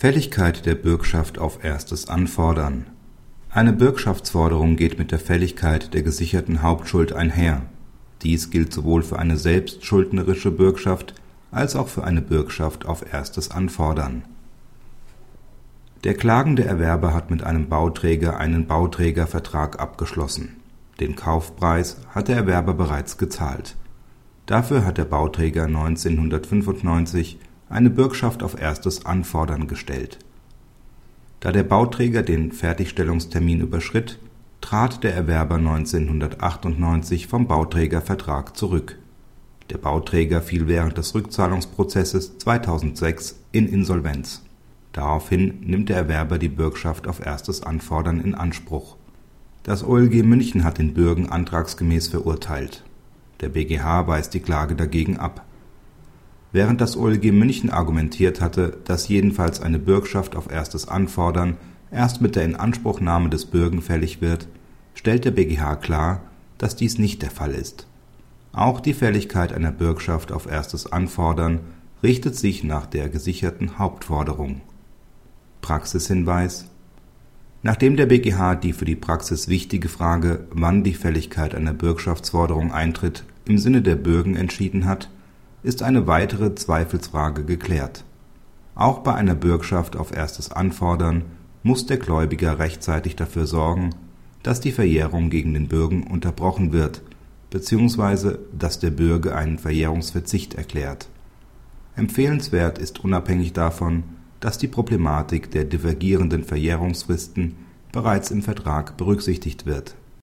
Fälligkeit der Bürgschaft auf erstes Anfordern Eine Bürgschaftsforderung geht mit der Fälligkeit der gesicherten Hauptschuld einher. Dies gilt sowohl für eine selbstschuldnerische Bürgschaft als auch für eine Bürgschaft auf erstes Anfordern. Der klagende Erwerber hat mit einem Bauträger einen Bauträgervertrag abgeschlossen. Den Kaufpreis hat der Erwerber bereits gezahlt. Dafür hat der Bauträger 1995 eine Bürgschaft auf erstes Anfordern gestellt. Da der Bauträger den Fertigstellungstermin überschritt, trat der Erwerber 1998 vom Bauträgervertrag zurück. Der Bauträger fiel während des Rückzahlungsprozesses 2006 in Insolvenz. Daraufhin nimmt der Erwerber die Bürgschaft auf erstes Anfordern in Anspruch. Das OLG München hat den Bürgen antragsgemäß verurteilt. Der BGH weist die Klage dagegen ab Während das OLG München argumentiert hatte, dass jedenfalls eine Bürgschaft auf erstes Anfordern erst mit der Inanspruchnahme des Bürgen fällig wird, stellt der BGH klar, dass dies nicht der Fall ist. Auch die Fälligkeit einer Bürgschaft auf erstes Anfordern richtet sich nach der gesicherten Hauptforderung. Praxishinweis Nachdem der BGH die für die Praxis wichtige Frage, wann die Fälligkeit einer Bürgschaftsforderung eintritt, im Sinne der Bürgen entschieden hat ist eine weitere Zweifelsfrage geklärt. Auch bei einer Bürgschaft auf erstes Anfordern muss der Gläubiger rechtzeitig dafür sorgen, dass die Verjährung gegen den Bürgen unterbrochen wird bzw. dass der Bürge einen Verjährungsverzicht erklärt. Empfehlenswert ist unabhängig davon, dass die Problematik der divergierenden Verjährungsfristen bereits im Vertrag berücksichtigt wird